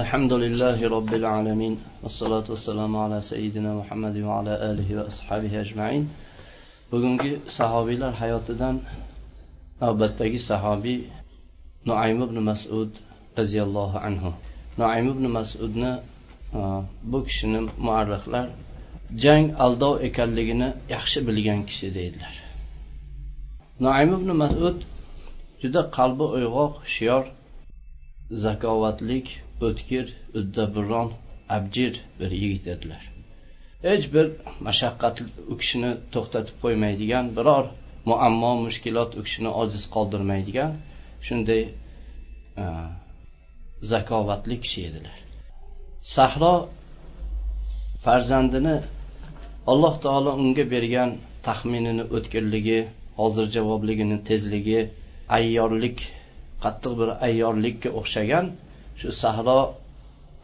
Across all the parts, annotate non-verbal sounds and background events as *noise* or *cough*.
الحمد لله رب العالمين والصلاة والسلام على سيدنا محمد وعلى آله وأصحابه أجمعين bugungi sahobiylar hayotidan navbatdagi sahobiy nuaym ibn masud roziyallohu anhu nuaym ibn masudni bu kishini muarrixlar jang aldov ekanligini yaxshi bilgan kishi deydilar nuaym ibn masud juda qalbi uyg'oq hushyor zakovatlik o'tkir uddaburon abjir bir yigit edilar. Hech bir mashaqqat u kishini to'xtatib qo'ymaydigan biror muammo mushkulot u kishini ojiz qoldirmaydigan shunday e, zakovatli kishi edilar. Sahro farzandini alloh taolo unga bergan taxminini o'tkirligi hozir javobligini tezligi ayyorlik qattiq bir ayyorlikka o'xshagan shu sahro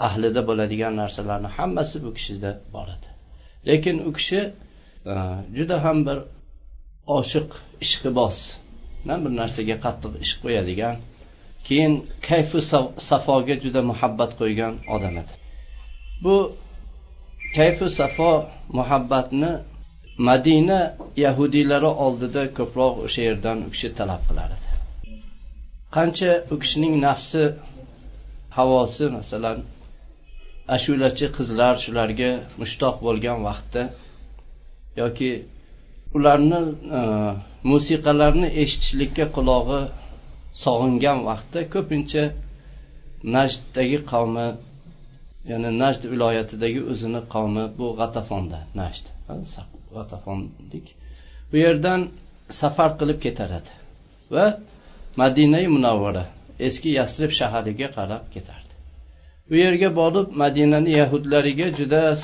ahlida bo'ladigan narsalarni hammasi bu kishida bor edi. Lekin u kishi e, juda ham bir oshiq ishqiboz bir narsaga qattiq ishq qo'yadigan keyin kayfu safoga juda muhabbat qo'ygan odam edi. Bu kayfu safo muhabbatni madina yahudiylari oldida ko'proq o'sha yerdan u kishi talab qilar edi. Qancha u kishining nafsi havosi masalan ashulachi qizlar shularga mushtoq bo'lgan vaqtda yoki ularni e, musiqalarni eshitishlikka qulog'i sog'ingan vaqtda ko'pincha najddagi qavmi ya'ni najd viloyatidagi o'zini qavmi bu g'atafonda najd g'atafondik bu yerdan safar qilib ketaradi va madinai munavvara eski yasrib shahariga qarab ketardi. U yerga borib madinani yahudlariga juda e,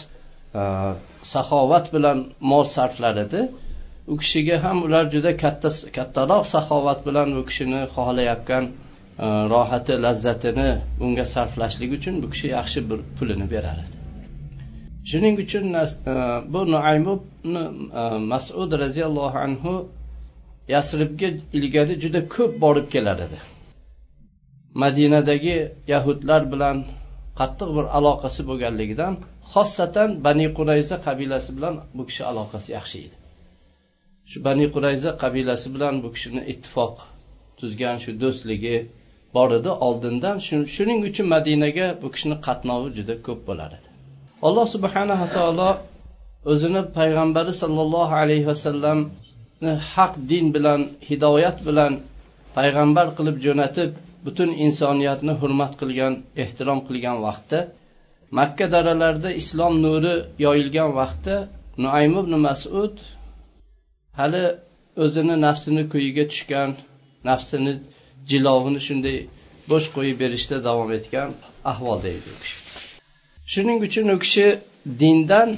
saxovat bilan mol sarflar edi. U kishiga ham ular juda katta kattaroq saxovat bilan u kishini xohlayotgan e, rohati lazzatini unga sarflashlik uchun bu kishi yaxshi bir pulini berar edi. Shuning uchun e, bu nuaym masud roziyallohu anhu yasribga ilgari juda ko'p borib kelar edi. Madinadagi yahudlar bilan qattiq bir aloqasi bo'lganligidan xossatan bani qurayza qabilasi bilan bu kishi aloqasi yaxshi edi. Shu bani qurayza qabilasi bilan bu kishini ittifoq tuzgan shu do'stligi bor edi. Oldindan shuning uchun madinaga bu kishini qatnovi juda ko'p bo'lar edi. Alloh subhanava taolo o'zini payg'ambari sollallohu alayhi vasallamni haq din bilan hidoyat bilan payg'ambar qilib jo'natib butun insoniyatni hurmat qilgan ehtirom qilgan vaqtda makka daralarida islom nuri yoyilgan vaqtda nuaym ibn masud hali o'zini nafsini kuyiga tushgan nafsini jilovini shunday bo'sh qo'yib berishda davom etgan ahvolda edi u kishi. Shuning uchun u kishi dindan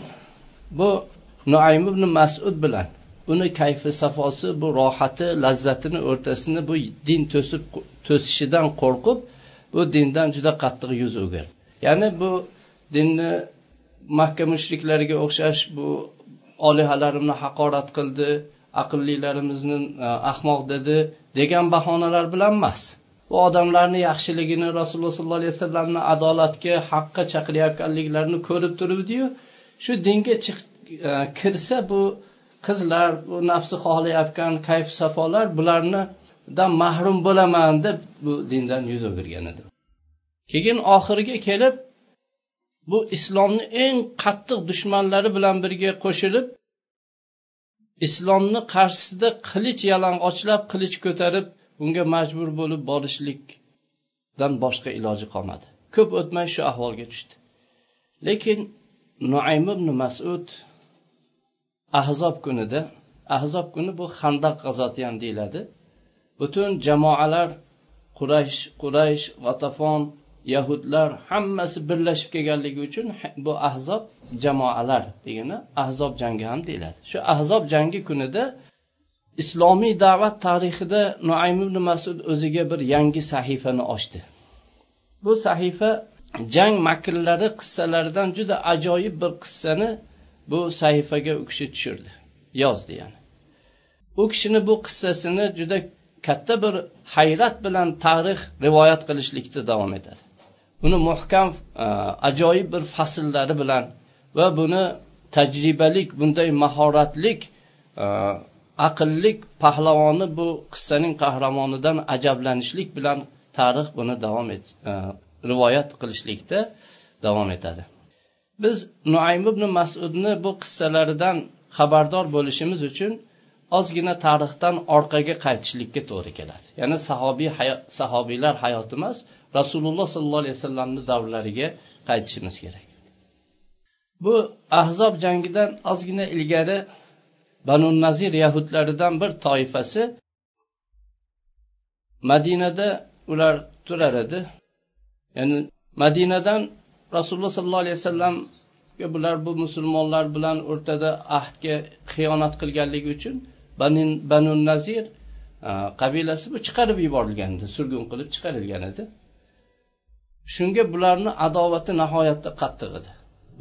bu nuaym ibn masud bilan uni kayfi safosi bu rohati lazzatini o'rtasini bu din to'sib to'sishidan qo'rqib bu dindan juda qattiq yuz o'girdi. Ya'ni bu dinni makka mushriklariga o'xshash bu olihalarimni haqorat qildi aqllilarimizni e, ahmoq dedi degan bahonalar bilan emas. Bu odamlarni yaxshiligini rasululloh sollallohu alayhi vasallamni adolatga haqqa chaqirayotganliklarini ko'rib turibdiyu shu dinga chiq e, kirsa bu qizlar bu nafsi xohlayotgan kayf safolar bularnidan mahrum bo'laman deb bu dindan yuz o'girgan edi. Keyin oxiriga kelib bu islomni eng qattiq dushmanlari bilan birga qo'shilib islomni qarshisida qilich yalang'ochlab qilich ko'tarib bunga majbur bo'lib borishlikdan boshqa iloji qolmadi. Ko'p o'tmay shu ahvolga tushdi. Lekin nuaym ibn masud ahzob kunida ahzob kuni bu handaq g'azoti ham deyiladi. Butun jamoalar quraysh quraysh vatafon yahudlar hammasi birlashib kelganligi uchun bu ahzob jamoalar degani ahzob jangi ham deyiladi. Shu ahzob jangi kunida islomiy da'vat tarixida nuaym ibn masud o'ziga bir yangi sahifani ochdi. Bu sahifa jang makrlari qissalaridan juda ajoyib bir qissani bu sahifaga u kishi tushirdi. Yozdi ya'ni. U kishini bu qissasini juda katta bir hayrat bilan tarix rivoyat qilishlikda davom etadi. Buni muhkam e, ajoyib bir fasllari bilan va buni tajribalik bunday mahoratlik e, aqllik pahlavoni bu qissaning qahramonidan ajablanishlik bilan tarix buni davom et e, rivoyat qilishlikda davom etadi. Biz nuaym ibn masudni bu qissalaridan xabardor bo'lishimiz uchun ozgina tarixdan orqaga qaytishlikka to'g'ri keladi. Ya'ni sahobiy sahobiylar hayoti emas rasululloh sollallohu alayhi vasallamni davrlariga qaytishimiz kerak. Bu ahzob jangidan ozgina ilgari banu nazir yahudlaridan bir toifasi madinada ular turar edi. Ya'ni madinadan rasululloh sollallohu alayhi vasallamga bular bu musulmonlar bilan o'rtada ahdga xiyonat qilganligi uchun banu nazir e, qabilasi bu chiqarib yuborilgan edi surgun qilib chiqarilgan edi. Shunga bularni adovati nihoyatda qattiq edi.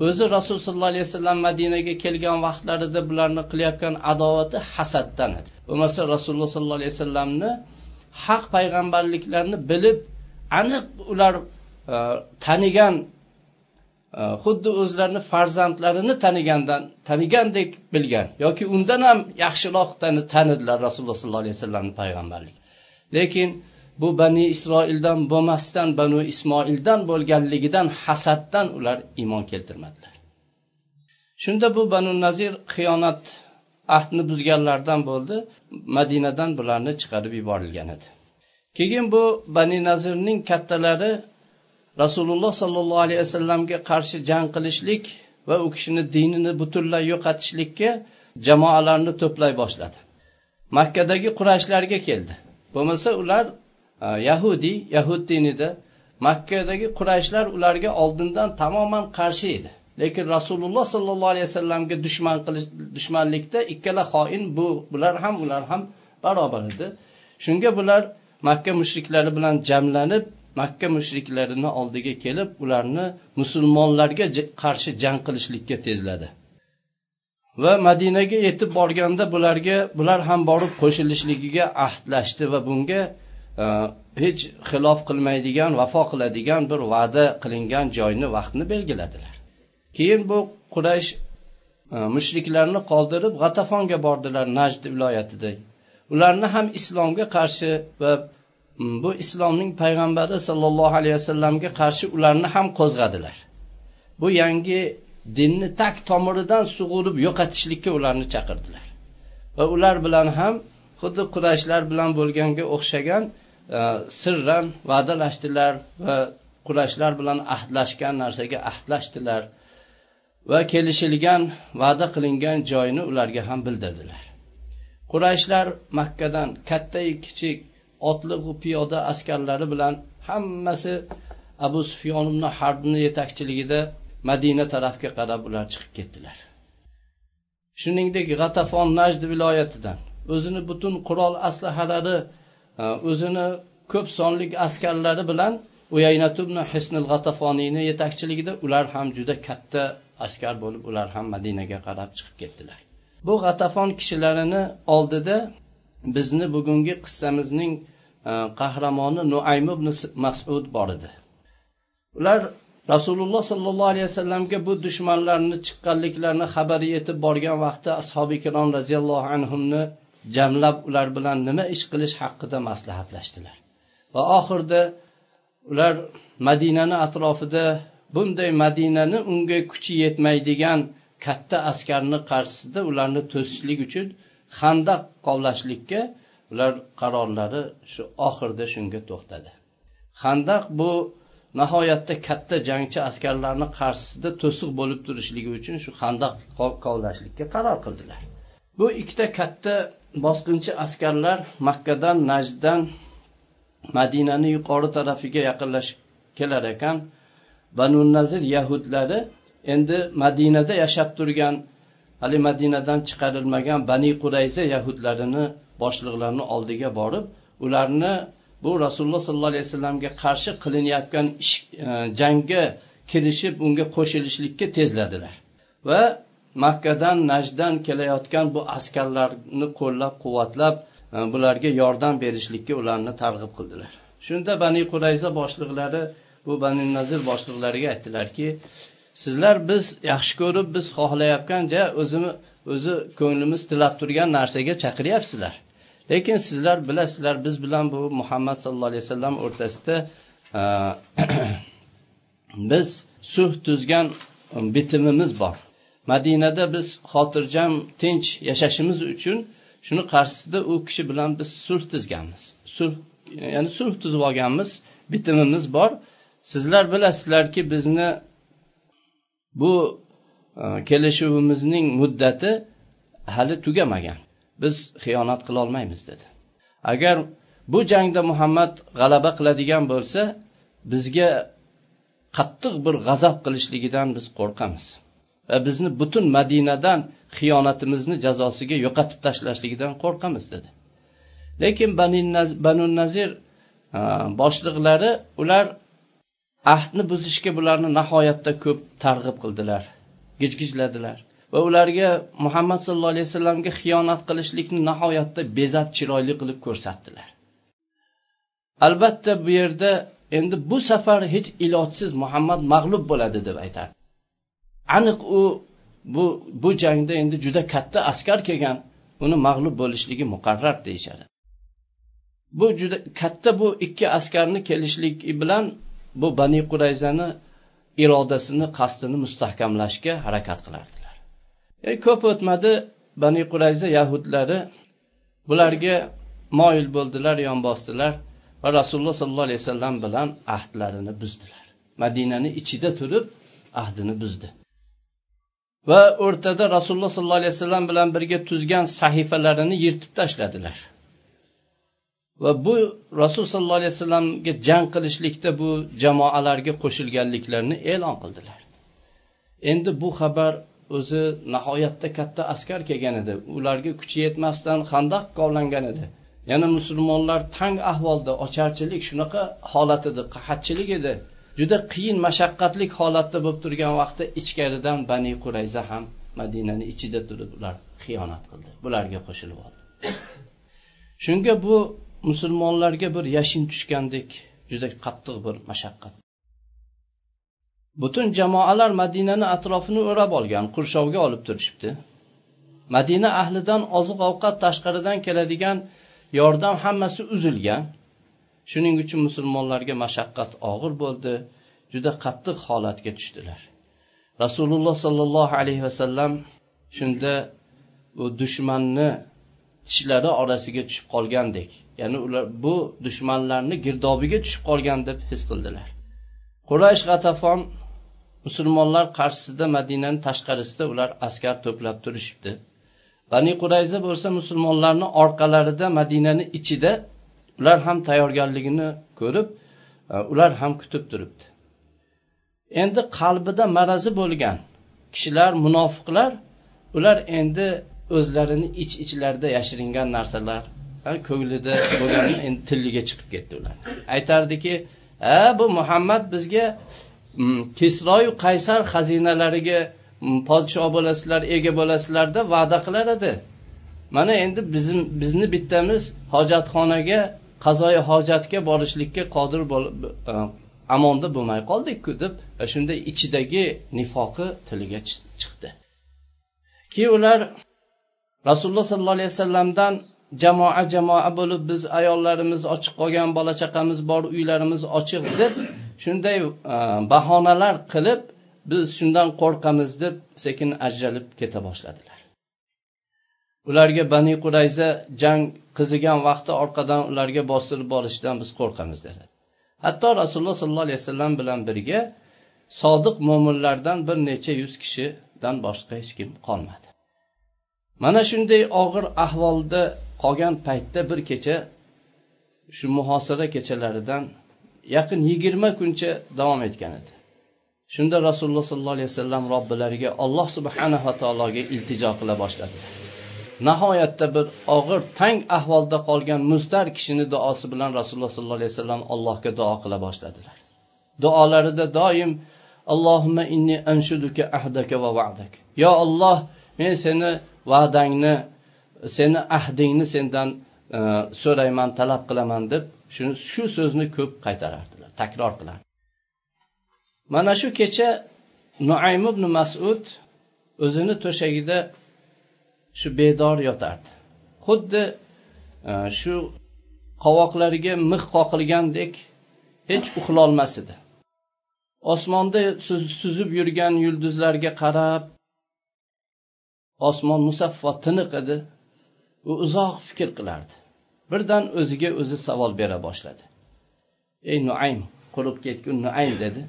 O'zi rasululloh sollallohu alayhi vasallam madinaga kelgan vaqtlarida bularni qilayotgan adovati hasaddan edi. Bo'lmasa rasululloh sollallohu alayhi vasallamni haq payg'ambarliklarini bilib aniq ular e, tanigan xuddi o'zlarini farzandlarini tanigandan tanigandek bilgan yoki undan ham yaxshiroq tanidilar rasululloh sollallohu alayhi vasallamni payg'ambarlik lekin bu bani isroildan bo'lmasdan banu ismoildan bo'lganligidan hasaddan ular iymon keltirmadilar. Shunda bu banu nazir xiyonat ahdni buzganlardan bo'ldi madinadan bularni chiqarib yuborilgan edi. Keyin bu bani nazirning kattalari rasululloh sollallohu alayhi vasallamga qarshi jang qilishlik va u kishini dinini butunlay yo'qotishlikka jamoalarni to'play boshladi. Makkadagi qurashlarga keldi. Bo'lmasa ular e, yahudiy yahud dinida makkadagi qurayshlar ularga oldindan tamoman qarshi edi. Lekin rasululloh sollallohu alayhi vasallamga dushman qilish dushmanlikda ikkala xoin bu bular ham ular ham barobar edi. Shunga bular makka mushriklari bilan jamlanib makka mushriklarini oldiga kelib ularni musulmonlarga qarshi jang qilishlikka tezladi. Va madinaga yetib borganda bularga bular ham borib qo'shilishligiga ahdlashdi va bunga e, hech xilof qilmaydigan vafo qiladigan bir va'da qilingan joyni vaqtni belgiladilar. Keyin bu quraysh e, mushriklarni qoldirib g'atafonga bordilar najd viloyatida. Ularni ham islomga qarshi va Hmm, bu islomning payg'ambari sollallohu alayhi vasallamga qarshi ularni ham qo'zg'adilar. Bu yangi dinni tak tomiridan sug'urib yo'qotishlikka ularni chaqirdilar. Va ular bilan ham xuddi qurayshlar bilan bo'lganga o'xshagan E, sirran va'dalashdilar va qurashlar bilan ahdlashgan narsaga ahdlashdilar va kelishilgan va'da qilingan joyini ularga ham bildirdilar. Qurayshlar makkadan katta kichik otli piyoda askarlari bilan hammasi abu sufyon ibn harbni yetakchiligida madina tarafga qarab ular chiqib ketdilar. Shuningdek g'atafon najd viloyatidan o'zini butun qurol aslahalari e, o'zini ko'p sonli askarlari bilan uyaynat ibn hisnil g'atafoniyni yetakchiligida ular ham juda katta askar bo'lib ular ham madinaga qarab chiqib ketdilar. Bu g'atafon kishilarini oldida bizni bugungi qissamizning Э, qahramoni nuaym ibn masud bor edi. Ular rasululloh sollallohu alayhi vasallamga bu dushmanlarni chiqqanliklarini xabari yetib borgan vaqtda ashobi ikrom roziyallohu anhuni jamlab ular bilan nima ish qilish haqida maslahatlashdilar. Va oxirida ular madinani atrofida bunday madinani unga kuchi yetmaydigan katta askarni qarshisida ularni to'sishlik uchun xandaq qovlashlikka ular qarorlari shu oxirida shunga to'xtadi. Handaq bu nihoyatda katta jangchi askarlarni qarshisida to'siq bo'lib turishligi uchun shu handaq kovlashlikka qaror qildilar. Bu ikkita katta bosqinchi askarlar makkadan najddan madinani yuqori tarafiga yaqinlashib kelar ekan. Banu nazir yahudlari endi madinada yashab turgan hali madinadan chiqarilmagan bani qurayza yahudlarini boshliqlarni oldiga borib ularni bu rasululloh sollallohu alayhi vasallamga qarshi qilinayotgan ish e, jangga kirishib unga qo'shilishlikka tezladilar. Va makkadan najdan kelayotgan bu askarlarni qo'llab quvvatlab e, bularga yordam berishlikka ularni targ'ib qildilar. Shunda bani qurayza boshliqlari bu bani nazir boshliqlariga aytdilarki sizlar biz yaxshi ko'rib biz xohlayotgan o'zini o'zi ko'nglimiz tilab turgan narsaga chaqiryapsizlar. Lekin sizlar bilasizlar biz bilan bu muhammad sallallohu alayhi vasallam o'rtasida e, *clears throat* biz sulh tuzgan e, bitimimiz bor. Madinada biz xotirjam tinch yashashimiz uchun shuni qarshisida u kishi bilan biz sulh tuzganmiz. Sulh ya'ni sulh tuzib olganmiz bitimimiz bor. Sizlar bilasizlarki bizni bu e, kelishuvimizning muddati hali tugamagan. Biz xiyonat qilolmaymiz dedi. Agar bu jangda muhammad g'alaba qiladigan bo'lsa bizga qattiq bir g'azab qilishligidan biz qo'rqamiz. Va bizni butun madinadan xiyonatimizni jazosiga yo'qotib tashlashligidan qo'rqamiz dedi. Lekin banu nazir boshliqlari ular ahdni buzishga bularni nihoyatda ko'p targ'ib qildilar gijgijladilar. Va ularga muhammad sallallohu alayhi vasallamga xiyonat qilishlikni nihoyatda bezab chiroyli qilib ko'rsatdilar. Albatta bu yerda endi bu safar hech ilojsiz muhammad mag'lub bo'ladi deb aytadi aniq u bu bu jangda endi juda katta askar kelgan uni mag'lub bo'lishligi muqarrar deyishadi. Bu juda katta bu ikki askarni kelishligi bilan bu bani qurayzani irodasini qasdini mustahkamlashga harakat qilardilar. E, ko'p o'tmadi bani qurayza yahudlari. Bularga moyil bo'ldilar yon bosdilar va rasululloh sollallohu alayhi vasallam bilan ahdlarini buzdilar. Madinani ichida turib ahdini buzdi. Va o'rtada rasululloh sollallohu alayhi vasallam bilan birga tuzgan sahifalarini yirtib tashladilar. Va bu rasul sollallohu alayhi vasallamga jang qilishlikda bu jamoalarga qo'shilganliklarini e'lon qildilar. Endi bu xabar o'zi nihoyatda katta askar kelgan edi. Ularga kuchi yetmasdan handaq kovlangan edi. Yana musulmonlar tang ahvolda ocharchilik shunaqa holat edi qahatchilik edi. Juda qiyin mashaqqatli holatda bo'lib turgan vaqtda ichkaridan bani qurayza ham madinani ichida turib ular xiyonat qildi. Bularga qo'shilib oldi. Shunga bu musulmonlarga bir yashin tushgandek juda qattiq bir mashaqqat. Butun jamoalar madinani atrofini o'rab olgan qurshovga olib turishibdi. Madina ahlidan oziq ovqat tashqaridan keladigan yordam hammasi uzilgan. Shuning uchun musulmonlarga mashaqqat og'ir bo'ldi juda qattiq holatga tushdilar. Rasululloh sollallohu alayhi vasallam shunda bu dushmanni tishlari orasiga tushib qolgandek ya'ni ular bu dushmanlarni girdobiga tushib qolgan deb his qildilar. Quraysh g'atafon musulmonlar qarshisida madinani tashqarisida ular askar to'plab turishibdi. Bani qurayza bo'lsa musulmonlarni orqalarida madinani ichida ular ham tayyorgarligini ko'rib e, ular ham kutib turibdi. Endi qalbida marazi bo'lgan kishilar munofiqlar ular endi o'zlarini ich iç ichlarida yashiringan narsalar e, ko'nglida bo'lganini endi tilliga chiqib ketdi ular. Aytardiki ha bu muhammad bizga Mm, kisroyu qaysar xazinalariga mm, podshoh bo'lasizlar ega bo'lasizlar deb va'da qilar edi. Mana endi bizim bizni bittamiz hojatxonaga qazoyi hojatga borishlikka qodir bo'lib e, amonda bo'lmay qoldikku deb e, shunday ichidagi nifoqi tiliga chiqdi. Keyin ular rasululloh sollallohu alayhi vasallamdan jamoa jamoa bo'lib biz ayollarimiz ochiq qolgan bola chaqamiz bor uylarimiz ochiq deb shunday e, bahonalar qilib biz shundan qo'rqamiz deb sekin ajralib keta boshladilar. Ularga bani qurayza jang qizigan vaqtda orqadan ularga bostirib borishdan biz qo'rqamiz dedi hatto rasululloh sollallohu alayhi vasallam bilan birga sodiq mo'minlardan bir necha yuz kishidan boshqa hech kim qolmadi. Mana shunday og'ir ahvolda qolgan paytda bir kecha shu muhosara kechalaridan yaqin yigirma kuncha davom etgan edi. Shunda rasululloh sollallohu alayhi vasallam robbilariga alloh subhanava taologa iltijo qila boshladilar nihoyatda bir og'ir tang ahvolda qolgan muztar kishini duosi bilan rasululloh sollallohu alayhi vasallam allohga duo qila boshladilar. Duolarida doim allohimma inni anshuduka ahdaka va va'dak. Yo olloh men seni va'dangni seni ahdingni sendan so'rayman talab qilaman deb shuni shu so'zni ko'p qaytarardilar takror qilar. Mana shu kecha nuaym ibn masud o'zini to'shagida shu bedor yotardi. Xuddi e, shu qovoqlariga mix qoqilgandek hech uxlolmas edi. Osmonda suzib yurgan yulduzlarga qarab osmon musaffo tiniq edi. U uzoq fikr qilardi. Birdan o'ziga o'zi savol bera boshladi. Ey nuaym qurib ketgun nuaym dedi.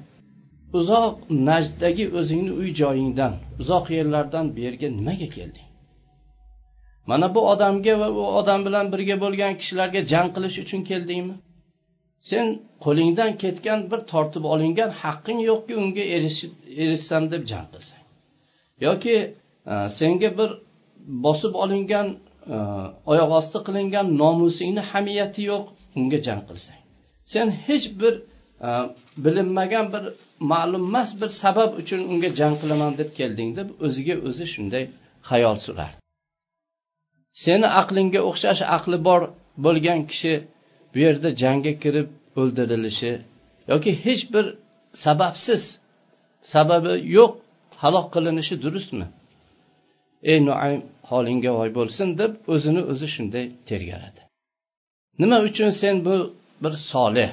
Uzoq najddagi o'zingni uy joyingdan uzoq yerlardan bu yerga nimaga kelding? Mana bu odamga va u odam bilan birga bo'lgan kishilarga jang qilish uchun keldingmi? Sen qo'lingdan ketgan bir tortib olingan haqqing yo'qki unga erishsam deb jang qilsang. Yoki senga bir bosib olingan oyoq osti qilingan nomusingni hamiyati yo'q unga jang qilsang. Sen hech bir e, bilinmagan bir ma'lummas bir sabab uchun unga jang qilaman deb kelding deb o'ziga o'zi shunday xayol surardi. Seni aqlingga o'xshash aqli bor bo'lgan kishi bu yerda jangga kirib o'ldirilishi yoki hech bir sababsiz sababi yo'q halok qilinishi durustmi? Ey nuaym holingga voy bo'lsin deb o'zini o'zi shunday tergaladi nima uchun sen bu bir solih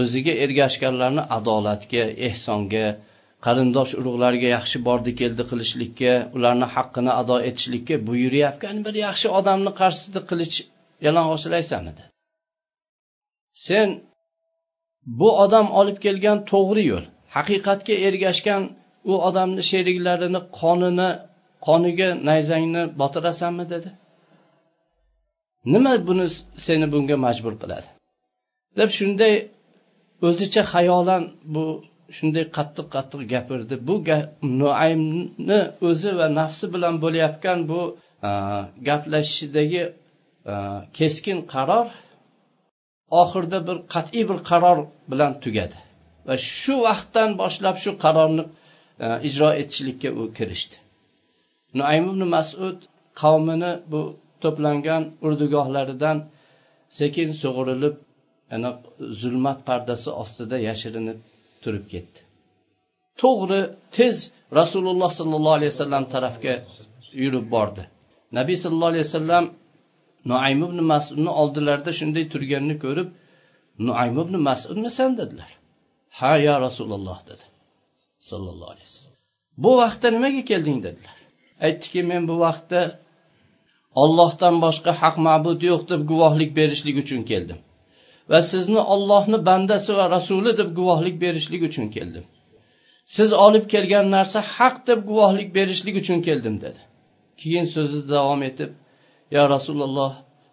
o'ziga ergashganlarni adolatga ehsonga qarindosh urug'larga yaxshi bordi keldi qilishlikka ularni haqqini ado etishlikka buyuryapgan bir yaxshi odamni qarshisida qilich yalang'ochlaysanmidi sen bu odam olib kelgan to'g'ri yo'l haqiqatga ergashgan u odamni sheriklarini qonini qoniga nayzangni botirasanmi dedi. Nima buni seni bunga majbur qiladi? Deb shunday o'zicha xayolan bu shunday qattiq qattiq gapirdi. Bu nuaymni o'zi va nafsi bilan bo'layotgan bu gaplashishidagi keskin qaror oxirida bir qat'iy bir qaror bilan tugadi. Va shu vaqtdan boshlab shu qarorni ijro etishlikka u kirishdi. Nuaym ibn masud qavmini bu to'plangan urdugohlaridan sekin sug'urilib ana zulmat pardasi ostida yashirinib turib ketdi. To'g'ri tez rasululloh sollallohu alayhi vasallam tarafga yurib bordi. Nabiy sallallohu alayhi vasallam nuaym ibn masudni oldilarida shunday turganini ko'rib nuaym ibn masudmisan? dedilar. Ha ya rasululloh dedi sallallohu alayhi vasallam. Bu vaqtda nimaga kelding? dedilar. Aytdiki men bu vaqtda ollohdan boshqa haq ma'bud yo'q deb guvohlik berishlik uchun keldim. Va sizni ollohni bandasi va rasuli deb guvohlik berishlik uchun keldim. Siz olib kelgan narsa haq deb guvohlik berishlik uchun keldim dedi. Keyin so'zini davom etib yo rasululloh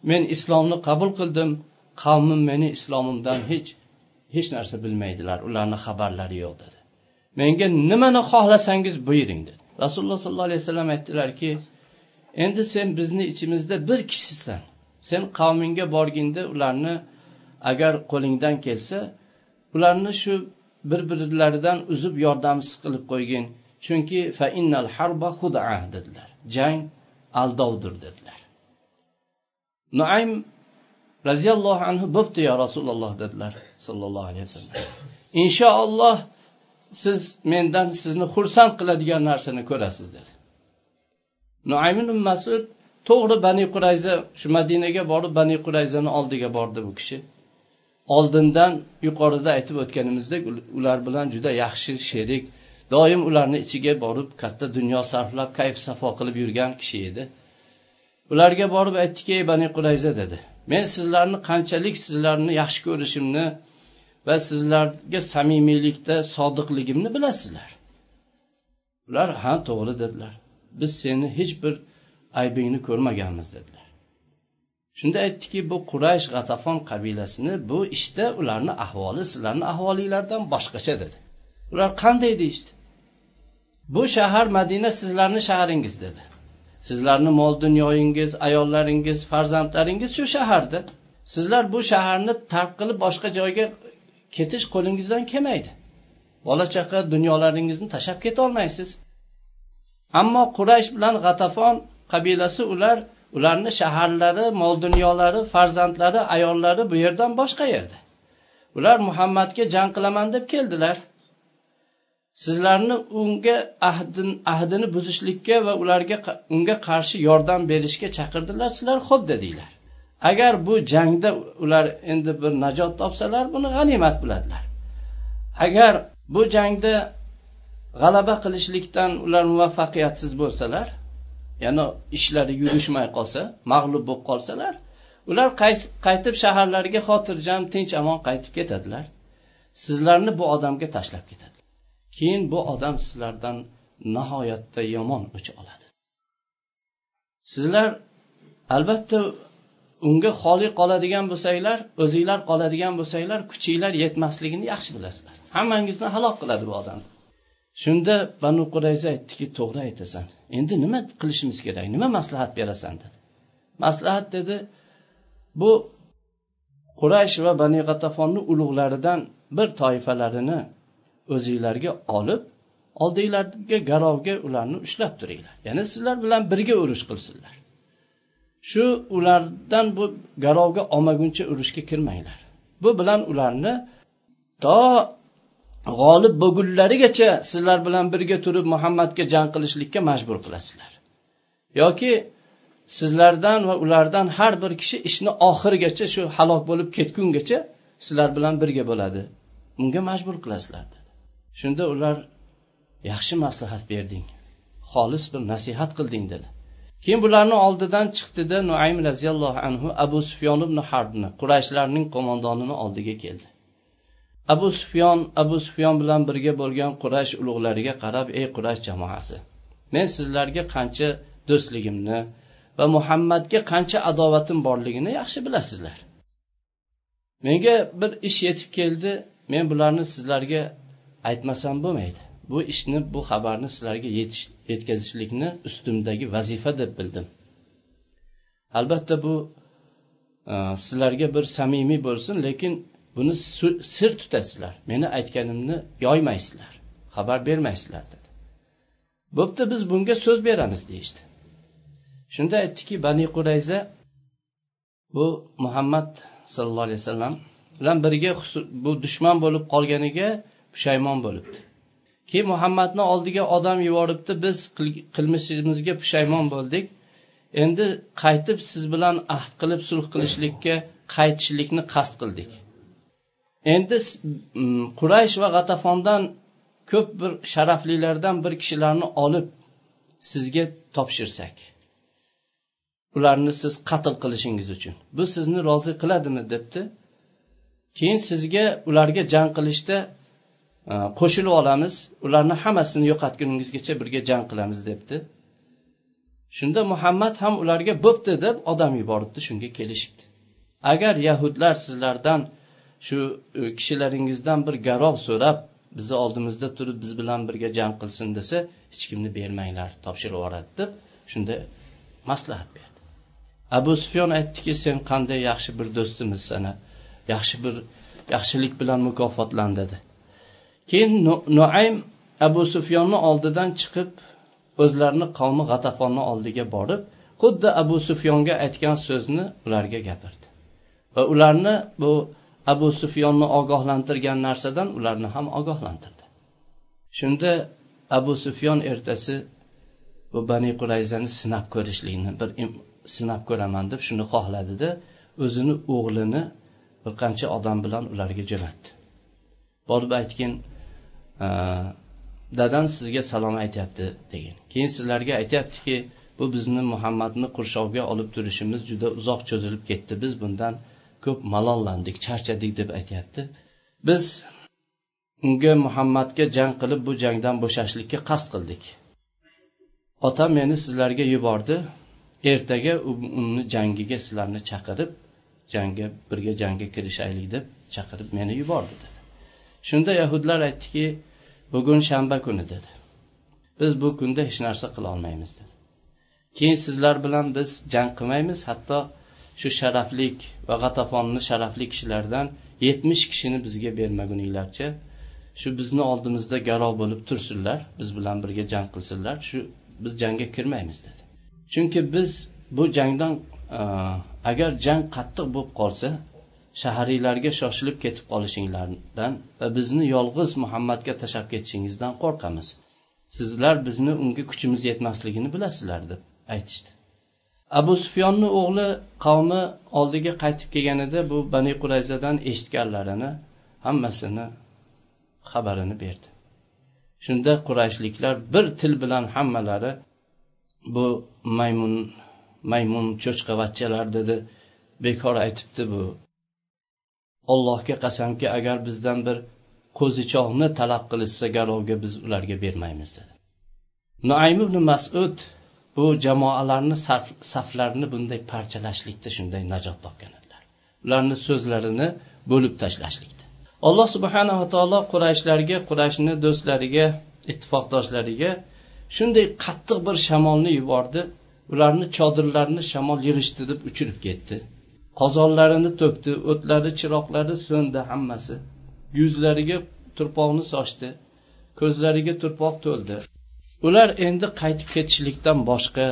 men islomni qabul qildim. Qavmim meni islomimdan hech hech narsa bilmaydilar. Ularni xabarlari yo'q dedi. Menga nimani xohlasangiz buyuring dedi. Rasululloh sollallohu alayhi vasallam aytdilarki endi sen bizni ichimizda bir kishisan. Sen qavmingga borgingda ularni agar qo'lingdan kelsa ularni shu bir birlaridan uzib yordamsiz qilib qo'ygin. Chunki fa innal harba huda dedilar. Jang aldovdir dedilar. Nuaym roziyallohu anhu bo'pti yo rasululloh dedilar sollallohu alayhi vasallam. Inshaalloh siz mendan sizni xursand qiladigan narsani ko'rasiz dedi. Nuaym masud to'g'ri bani qurayza shu madinaga borib bani qurayzani oldiga bordi bu kishi. Oldindan yuqorida aytib o'tganimizdek ular bilan juda yaxshi sherik doim ularni ichiga borib katta dunyo sarflab kayf safo qilib yurgan kishi edi. Ularga borib aytdiki ey bani qurayza dedi. Men sizlarni qanchalik sizlarni yaxshi ko'rishimni va sizlarga samimiylikda sodiqligimni bilasizlar. Ular ha to'g'ri dedilar. Biz seni hech bir aybingni ko'rmaganmiz dedilar. Shunda aytdiki bu quraysh g'atafon qabilasini bu ishda ularni ahvoli sizlarni ahvolinglardan boshqacha dedi. Ular qanday? deyishdi. Bu shahar madina sizlarni shaharingiz dedi. Sizlarni mol dunyoyingiz ayollaringiz farzandlaringiz shu shaharda. Sizlar bu shaharni tark qilib boshqa joyga ketish qo'lingizdan kelmaydi. Bola chaqa dunyolaringizni tashlab ketolmaysiz. Ammo quraysh bilan g'atafon qabilasi ular ularni shaharlari mol dunyolari farzandlari ayollari bu yerdan boshqa yerda. Ular muhammadga jang qilaman deb keldilar. Sizlarni unga ahdin, ahdini buzishlikka va ularga unga qarshi yordam berishga chaqirdilar sizlar xo'p dedinglar agar bu jangda ular endi bir najot topsalar buni g'animat biladilar agar bu jangda g'alaba qilishlikdan ular muvaffaqiyatsiz bo'lsalar ya'ni ishlari yurishmay qolsa mag'lub bo'lib qolsalar ular qaytib shaharlariga xotirjam tinch amon qaytib ketadilar. Sizlarni bu odamga tashlab ketadi. Keyin bu odam sizlardan nihoyatda yomon o'ch oladi. Sizlar albatta unga xoli qoladigan bo'lsanglar o'zinglar qoladigan bo'lsanglar kuchinglar yetmasligini yaxshi bilasizlar. Hammangizni halok qiladi bu odam. Shunda banu qurayza aytdiki to'g'ri aytasan. Endi nima qilishimiz kerak? Nima maslahat berasan? dedi. Maslahat dedi bu quraysh va bani g'atafonni ulug'laridan bir toifalarini o'zinglarga olib oldinglarga garovga ularni ushlab turinglar. Ya'ni sizlar bilan birga urush qilsinlar. Shu ulardan bu garovga olmaguncha urushga kirmanglar. Bu bilan ularni to g'olib bo'lgunlarigacha sizlar bilan birga turib muhammadga jang qilishlikka majbur qilasizlar. Yoki sizlardan va ulardan har bir kishi ishni oxirigacha shu halok bo'lib ketgungacha sizlar bilan birga bo'ladi. Unga majbur qilasizlar dedi. Shunda ular yaxshi maslahat berding xolis bir nasihat qilding dedi. Keyin bularni oldidan chiqdida nuaym roziyallohu anhu abu sufyon ibn harbni qurayshlarning qo'mondonini oldiga keldi. Abu sufyon abu sufyon bilan birga bo'lgan quraysh ulug'lariga qarab ey quraysh jamoasi men sizlarga qancha do'stligimni va muhammadga qancha adovatim borligini yaxshi bilasizlar. Menga bir ish yetib keldi men bularni sizlarga aytmasam bo'lmaydi. Bu ishni bu xabarni sizlarga yetkazishlikni ustimdagi vazifa deb bildim. Albatta bu e, sizlarga bir samimiy bo'lsin lekin buni sir tutasizlar. Meni aytganimni yoymaysizlar xabar bermaysizlar dedi. Bo'pti biz bunga so'z beramiz deyishdi. Shunda aytdiki bani qurayza bu muhammad sallallohu alayhi vasallam bilan birga bu dushman bo'lib qolganiga pushaymon bo'libdi. Keyin muhammadni oldiga odam yuboribdi biz qilmishimizga pushaymon bo'ldik. Endi qaytib siz bilan ahd qilib sulh qilishlikka qaytishlikni qasd qildik. Endi quraysh va g'atafondan ko'p bir sharaflilardan bir kishilarni olib sizga topshirsak ularni siz qatl qilishingiz uchun. Bu sizni rozi qiladimi debdi. Keyin sizga ularga jang qilishda qo'shilib olamiz. Ularni hammasini yo'qotguningizgacha birga jang qilamiz debdi. Shunda muhammad ham ularga bo'pti deb odam yuboribdi shunga kelishibdi. Agar yahudlar sizlardan shu e, kishilaringizdan bir garov so'rab bizni oldimizda turib biz bilan birga jang qilsin desa hech kimni bermanglar topshirib yuboradi deb shunda maslahat berdi. Abu sufyon aytdiki sen qanday yaxshi bir do'stimiz sana yaxshi bir yaxshilik bilan mukofotlan dedi. Keyin nuaym abu sufyonni oldidan chiqib o'zlarini qavmi g'atafonni oldiga borib xuddi abu sufyonga aytgan so'zni ularga gapirdi. Va ularni bu abu sufyonni ogohlantirgan narsadan ularni ham ogohlantirdi. Shunda abu sufyon ertasi bu bani qurayzani sinab ko'rishlikni bir sinab ko'raman deb shuni xohladida o'zini o'g'lini bir qancha odam bilan ularga jo'natdi. Borib aytgin Э, dadam sizga salom aytyapti degan. Keyin sizlarga aytyaptiki bu bizni muhammadni qurshovga olib turishimiz juda uzoq cho'zilib ketdi. Biz bundan ko'p malollandik charchadik deb aytyapti. Biz unga muhammadga jang qilib bu jangdan bo'shashlikka qasd qildik. Otam meni sizlarga yubordi. Ertaga uni jangiga sizlarni chaqirib jangga birga jangga kirishaylik deb chaqirib meni yubordi dedi. Shunda yahudlar aytdiki bugun shanba kuni dedi. Biz bu kunda hech narsa qila olmaymiz dedi. Keyin sizlar bilan biz jang qilmaymiz hatto shu sharaflik va g'atafonni sharafli kishilardan yetmish kishini bizga bermaguninglarcha shu bizni oldimizda garov bo'lib tursinlar biz bilan birga jang qilsinlar shu biz jangga kirmaymiz dedi. Chunki biz bu jangdan agar jang qattiq bo'lib qolsa shahariylarga shoshilib ketib qolishinglardan va bizni yolg'iz muhammadga tashlab ketishingizdan qo'rqamiz. Sizlar bizni unga kuchimiz yetmasligini bilasizlar deb aytishdi. Abu sufyonni o'g'li qavmi oldiga qaytib kelganida bu bani qurayzadan eshitganlarini hammasini xabarini berdi. Shunda qurayshliklar bir til bilan hammalari bu maymun maymun cho'chqavachchalar dedi. Bekor aytibdi bu allohga qasamki agar bizdan bir qo'zichoqni talab qilishsa garovga biz ularga bermaymiz dedi. Nuaym ibn masud bu jamoalarni saflarini bunday parchalashlikda shunday najot topgan edilar. Ularni so'zlarini bo'lib tashlashlikda. Alloh subhanava taolo qurayshlarga qurayshni do'stlariga ittifoqdoshlariga shunday qattiq bir shamolni yubordi. Ularni chodirlarini shamol yig'ishti deb uchirib ketdi. Qozonlarini to'kdi o'tlari chiroqlari so'ndi hammasi. Yuzlariga turpoqni sochdi ko'zlariga turpoq to'ldi. Ular endi qaytib ketishlikdan boshqa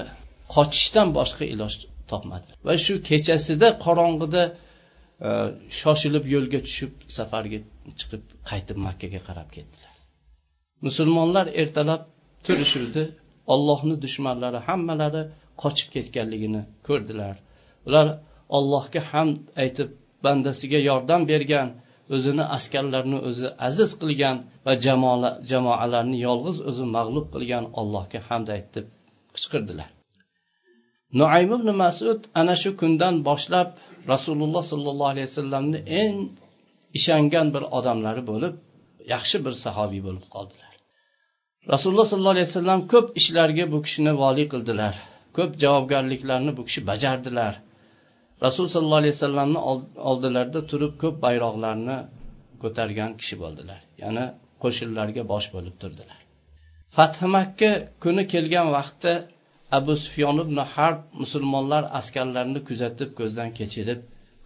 qochishdan boshqa iloj topmadi. Va shu kechasida qorong'ida e, shoshilib yo'lga tushib safarga chiqib qaytib makkaga qarab ketdilar. Musulmonlar ertalab turishuvdi ollohni dushmanlari hammalari qochib ketganligini ko'rdilar. Ular allohga hamd aytib bandasiga yordam bergan o'zini askarlarini o'zi aziz qilgan va jamoalarni yolg'iz o'zi mag'lub qilgan allohga hamd aytib qichqirdilar. Nuaym ibn masud ana shu kundan boshlab rasululloh sollallohu alayhi vasallamni eng ishongan bir odamlari bo'lib yaxshi bir sahobiy bo'lib qoldilar. Rasululloh sollallohu alayhi vasallam ko'p ishlarga bu kishini voliy qildilar ko'p javobgarliklarni bu kishi bajardilar. Rasul sollallohu alayhi vasallamni oldilarida turib ko'p bayroqlarni ko'targan kishi bo'ldilar. Ya'ni qo'shinlarga bosh bo'lib turdilar. Fath makka kuni kelgan vaqtda abu sufyon ibn harb musulmonlar askarlarini kuzatib ko'zdan kechirib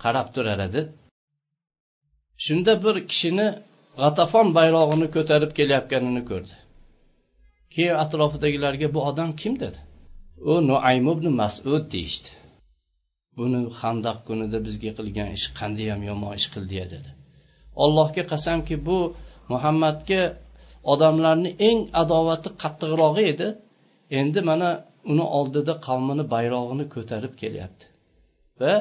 qarab turar edi. Shunda bir kishini g'atafon bayrog'ini ko'tarib kelayotganini ko'rdi. Keyin atrofidagilarga bu odam kim? dedi. U nuaym ibn masud deyishdi. Buni handaq kunida bizga qilgan ish qandayyam yomon ish qildi dedi. Allohga qasamki bu muhammadga odamlarni eng adovati qattiqrog'i edi. Endi mana uni oldida qavmini bayrog'ini ko'tarib kelyapti. Va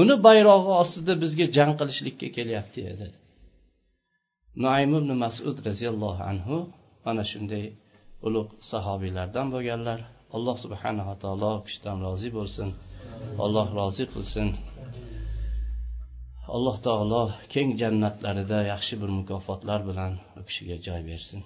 uni bayrog'i ostida bizga jang qilishlikka kelyapti dedi. Nuaym ibn masud roziyallohu anhu mana shunday ulug' sahobiylardan bo'lganlar. Alloh subhanava taolo kishidan rozi bo'lsin. Alloh rozi qilsin alloh taolo keng jannatlarida yaxshi bir mukofotlar bilan u kishiga joy bersin